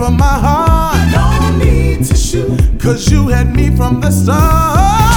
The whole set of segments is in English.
from my heart. No need to shoot. Cause you had me from the start.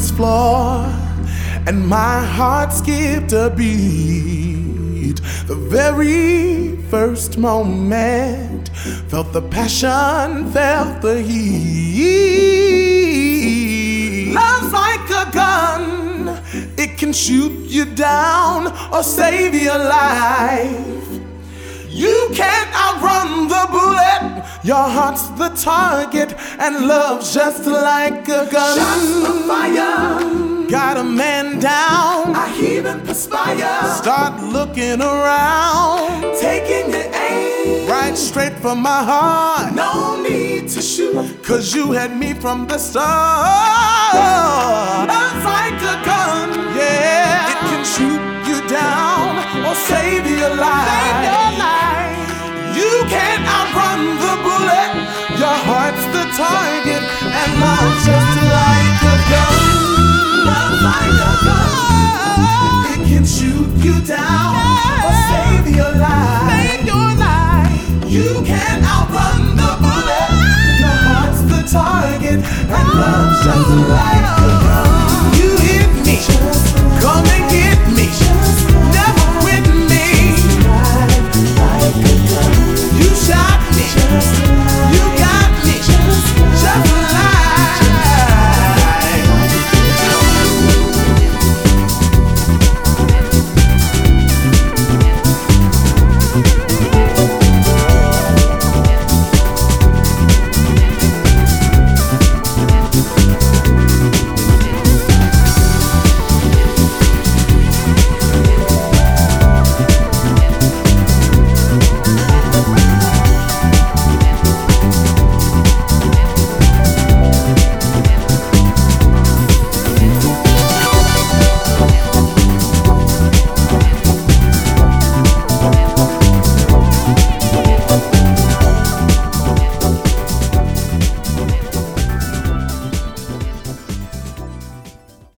Dance floor, and my heart skipped a beat. The very first moment, felt the passion, felt the heat. Love's like a gun, it can shoot you down or save your life. You can't bullet. Your heart's the target, and love's just like a gun. Shots of fire. Got a man down. I even perspire. Start looking around. Taking your aim. Right straight for my heart. No need to shoot. Cause you had me from the start. Love's like a gun. Yeah. It can shoot you down or save your life. Target, and love's just like a gun. Like a gun. It can shoot you down or. Save your life.